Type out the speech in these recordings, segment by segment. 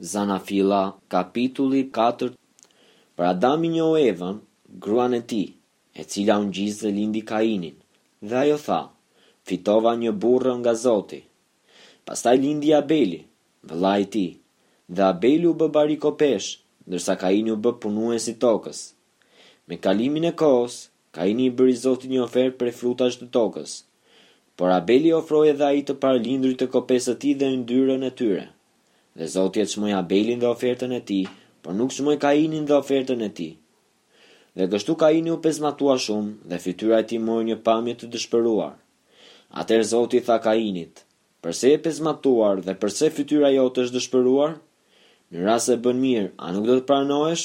Zanafilla, kapitulli i katërt Por Adami njohu Evën, gruan e tij, e cila u ngjiz dhe lindi Kainin, dhe ajo tha, Fitova një burrë nga Zoti. Pastaj lindi Abeli, vëllai i tij, dhe Abeli u bë bari kopesh, ndërsa Kaini u bë punues i tokës. Me kalimin e kohës, Kaini i bëri Zotit një ofertë prej frutash të tokës. Por Abeli ofroi edhe ai të parëlindurit të kopesë së tij dhe yndyrën e tyre. Dhe Zoti e çmoi Abelin dhe ofertën e tij, por nuk çmoi Kainin dhe ofertën e tij. Dhe kështu Kaini u pezmatua shumë dhe fytyra e tij mori një pamje të dëshpëruar. Atëherë Zoti i tha Kainit, Përse je pezmatuar dhe përse fytyra jote është dëshpëruar? Në rast se bën mirë, a nuk do të pranohesh?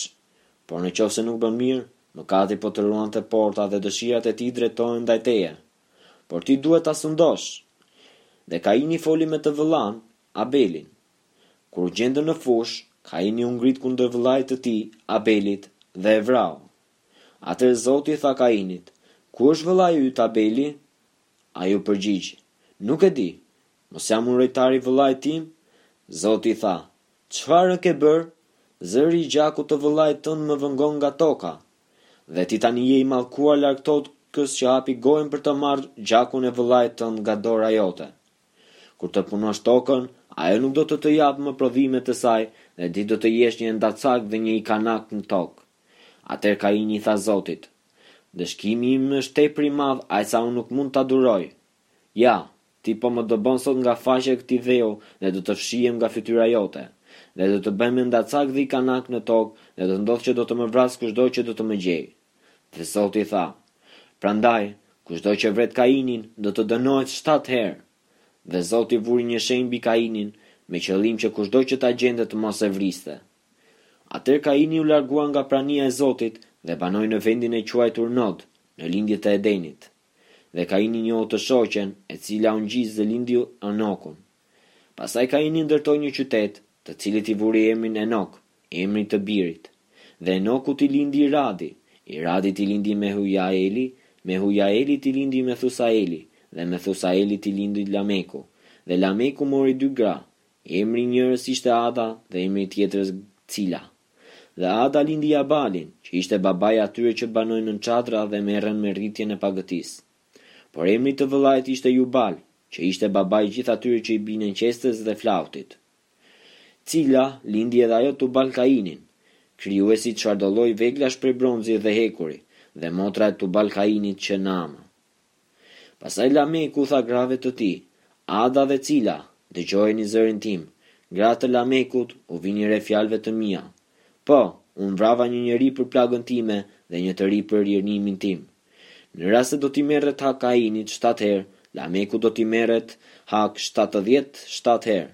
Por në qoftë se nuk bën mirë, mëkati po të ruan te porta dhe dëshirat e tij drejtohen ndaj teje. Por ti duhet ta sundosh! Dhe Kaini foli me të vëllanë, Abelin. Kur u gjendën në fushë, Kaini u ngrit kundër vëllait të tij, Abelit, dhe e vrau. Atëherë Zoti i tha Kainit, Ku është vëllai yt Abeli? Ai iu përgjigj, Nuk e di. Mos jam unë rojtari i vëllait tim? Zoti i tha, Çfarë ke bërë? Zëri i gjakut të vëllait tënd më vëngon nga toka. Dhe ti tani je i mallkuar larg tokës që hapi gojën për të marrë gjakun e vëllait tënd nga dora jote. Kur të punosh tokën, ajo nuk do të të japë më prodhimet e saj dhe ti do të jesh një endacak dhe një ikanak në tokë. Atëherë Kaini i tha Zotit, Ndëshkimi im është tepër i madh aq sa unë nuk mund ta duroj. Ja, ti po më dëbon sot nga faqja e këtij dheu dhe do të fshihem nga fytyra jote, dhe do të bëhem endacak dhe ikanak në tokë dhe do të ndodhë që do të më vrasë kushdo që do të më gjejë. Dhe Zoti tha, Prandaj, kushdo që vret Kainin, do të dënohet shtatë herë. Dhe Zoti vuri një shenjë mbi Kainin, me qëllim që kushdo që ta gjente të mos e vriste. Atëherë Kaini u largua nga prania e Zotit dhe banoi në vendin e quajtur Nod, në lindje të Edenit. Dhe Kaini njohu të shoqen, e cila u ngjiz dhe lindi Enokun. Pastaj Kaini ndërtoi një qytet, të cilit i vuri emrin Enok, emri i të birit. Dhe Enokut i lindi Iradi, Iradit i lindi Mehujaeli, Mehujaelit i lindi Methusaeli, dhe Methusaelit i lindi Lameku. Dhe Lameku mori dy gra, emri i njërës ishte Ada dhe emri i tjetrës Cila. Dhe Ada lindi Jabalin, që ishte babai i atyre që banojnë nën çadra dhe merren me rritjen e bagëtisë. Por emri i të vëllait ishte Jubal, që ishte babai i gjithë atyre që i binen qestes dhe flautit. cila lindi edhe ajo Tubal Kainin, krijuesit çfarëdo lloj veglash prej bronzi dhe hekuri, dhe motra e Tubal Kainit qe Naama. Pastaj Lameku u tha grave të tij, Ada dhe Cila, dëgjojeni zërin tim, gra të Lamekut, u vini re fjalëve të mia. Po, unë vrava një njeri për plagën time dhe një të ri për rirnimin tim. Në rast se do t'i merret hak Kainit shtatë herë, Lameku do t'i merret hak shtatëdhjetë shtatë herë.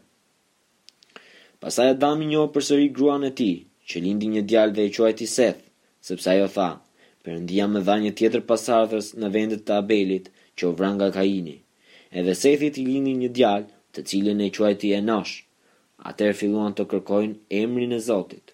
Pastaj Adami njohu përsëri gruan e tij, që lindi një djalë dhe e quajti Seth, sepse ajo tha, Perëndia më dha një tjetër pasardhës në vendet të Abelit, që u vra nga Kaini. Edhe Sethit i lindi një djalë, të cilin e quajti Enosh. Atëherë filluan të kërkojnë emrin e Zotit.